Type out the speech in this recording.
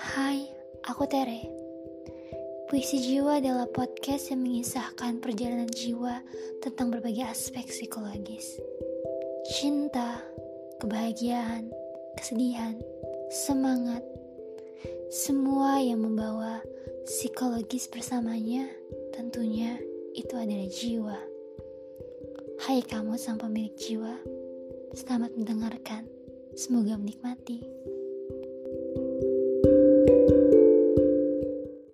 Hai, aku Tere. Puisi Jiwa adalah podcast yang mengisahkan perjalanan jiwa tentang berbagai aspek psikologis. Cinta, kebahagiaan, kesedihan, semangat, semua yang membawa psikologis bersamanya tentunya itu adalah jiwa. Hai kamu sang pemilik jiwa, selamat mendengarkan. Semoga menikmati.